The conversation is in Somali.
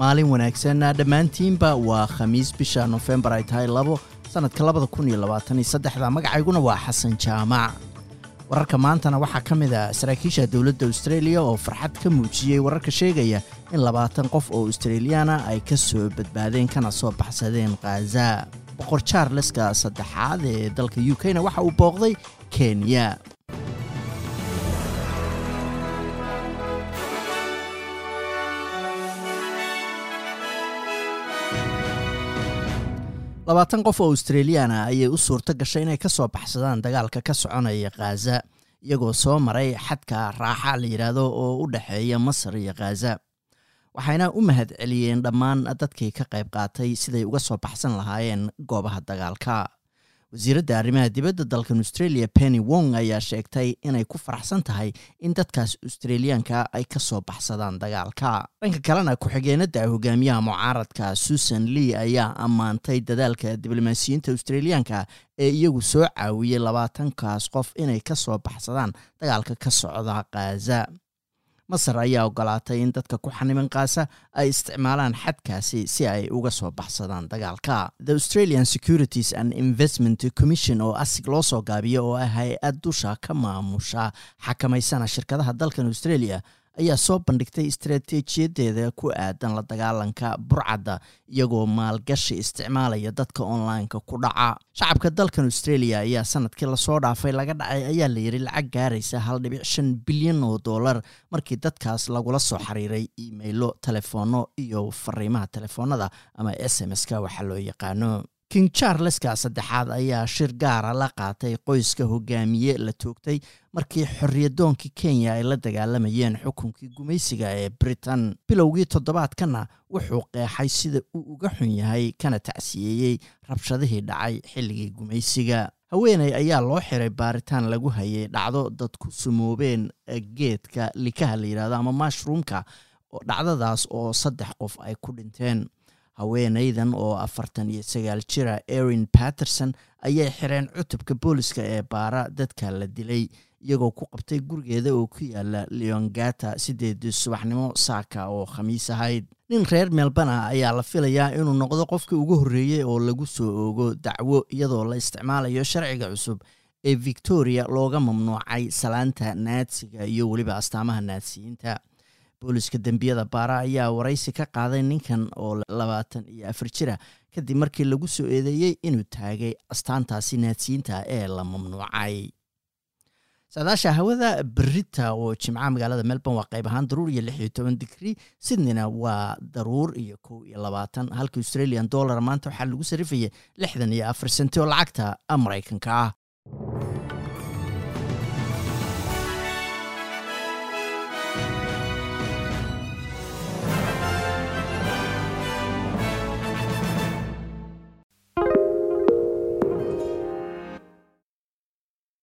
maalin wanaagsan dhammaantiinba waa khamiis bisha nofembar ay tahay labo sannadka labada kun iyo labaatan iyo saddexda. Magacayguna waa xasan jaamac. Wararka maantana waxaa ka mid a saraakiisha dowladda australia oo farxad ka muujiyey wararka sheegaya in labaatan qof oo australiyaana ay ka soo badbaadeen kana soo baxsadeen khaza boqor charleska saddexaad ee dalka u k waxa uu booqday kenya labaatan qof oo australiyaana ayay u suurto gashay inay ka soo baxsadaan dagaalka ka soconaya khaza iyagoo soo maray xadka raaxa la yidhaahdo oo u dhexeeya masar iyo khaza waxayna u mahad celiyeen dhammaan dadkii ka qayb qaatay siday uga soo baxsan lahaayeen goobaha dagaalka wasiiradda arrimaha dibadda dalkan australia penny wong ayaa sheegtay inay ku faraxsan tahay in dadkaas australiyaanka ay ka soo baxsadaan dagaalka. Dhanka kalena ku-xigeenada hogaamiyaha mucaaradka susan lee ayaa ammaantay dadaalka diblomaasiyiinta australiyaanka ee iyagu soo caawiyey labaatankaas qof inay ka soo baxsadaan dagaalka ka socda khaza masar ayaa ogolaatay in dadka ku xaniman kaasa ay isticmaalaan xadkaasi si ay uga soo baxsadaan dagaalka. The australian securities and investment commission oo asig loo soo gaabiyo oo ah hay'ad dusha ka maamusha xakamaysana shirkadaha dalkan australia ayaa soo bandhigtay istaraatiijiyadeeda ku aadan la dagaalanka burcadda iyagoo maalgashi isticmaalaya dadka online-ka ku dhaca. Shacabka dalkan australia ayaa sannadkii la soo dhaafay laga dhacay ayaa la yidhi lacag gaaraysa hal dhibic shan bilyan oo dollar markii dadkaas lagula soo xiriiray imailo telefoonno iyo fariimaha telefoonada ama s m s-ka waxaa loo yaqaano king charleska saddexaad ayaa shir gaara la qaatay qoyska hogaamiye la toogtay markii xorriyadoonkii kenya ay la dagaalamayeen xukunkii gumaysiga ee britain. Bilowgii toddobaadkana wuxuu qeexay sida uu uga xun yahay kana tacsiyeeyey rabshadihii dhacay xilligii gumaysiga. Haweeney ayaa loo xiray baaritaan lagu hayay dhacdo dadku sumoobeen geedka likaha la yidhahdo ama mashroomka dhacdadaas oo saddex qof ay ku dhinteen haweenaydan oo afartan iyo sagaal jira erin patterson ayay xireen cutubka booliska ee baara dadka la dilay iyagoo ku qabtay gurigeeda oo ku yaalla leongata sideedii subaxnimo saaka oo khamiis ahayd. Nin reer melbana ayaa la filayaa inuu noqdo qofkii ugu horreeyey oo lagu soo oogo dacwo iyadoo la isticmaalayo sharciga cusub ee victoria looga mamnuucay salaanta naadsiga iyo weliba astaamaha naadsiyiinta booliska dembiyada baara ayaa waraysi ka qaaday ninkan oo labaatan iyo afar jira kadib markii lagu soo eedeeyey inuu taagay astaantaasi naadsiyiinta ee la mamnuucay. Saadaasha hawada berita oo jimcaha magaalada melbourne waa qayb ahaan daruur iyo lix iyo toban digri sydneyna waa daruur iyo kow iyo labaatan halka australian dollar maanta waxaa lagu sarifayay lixdan iyo afar senti oo lacagta maraykanka ah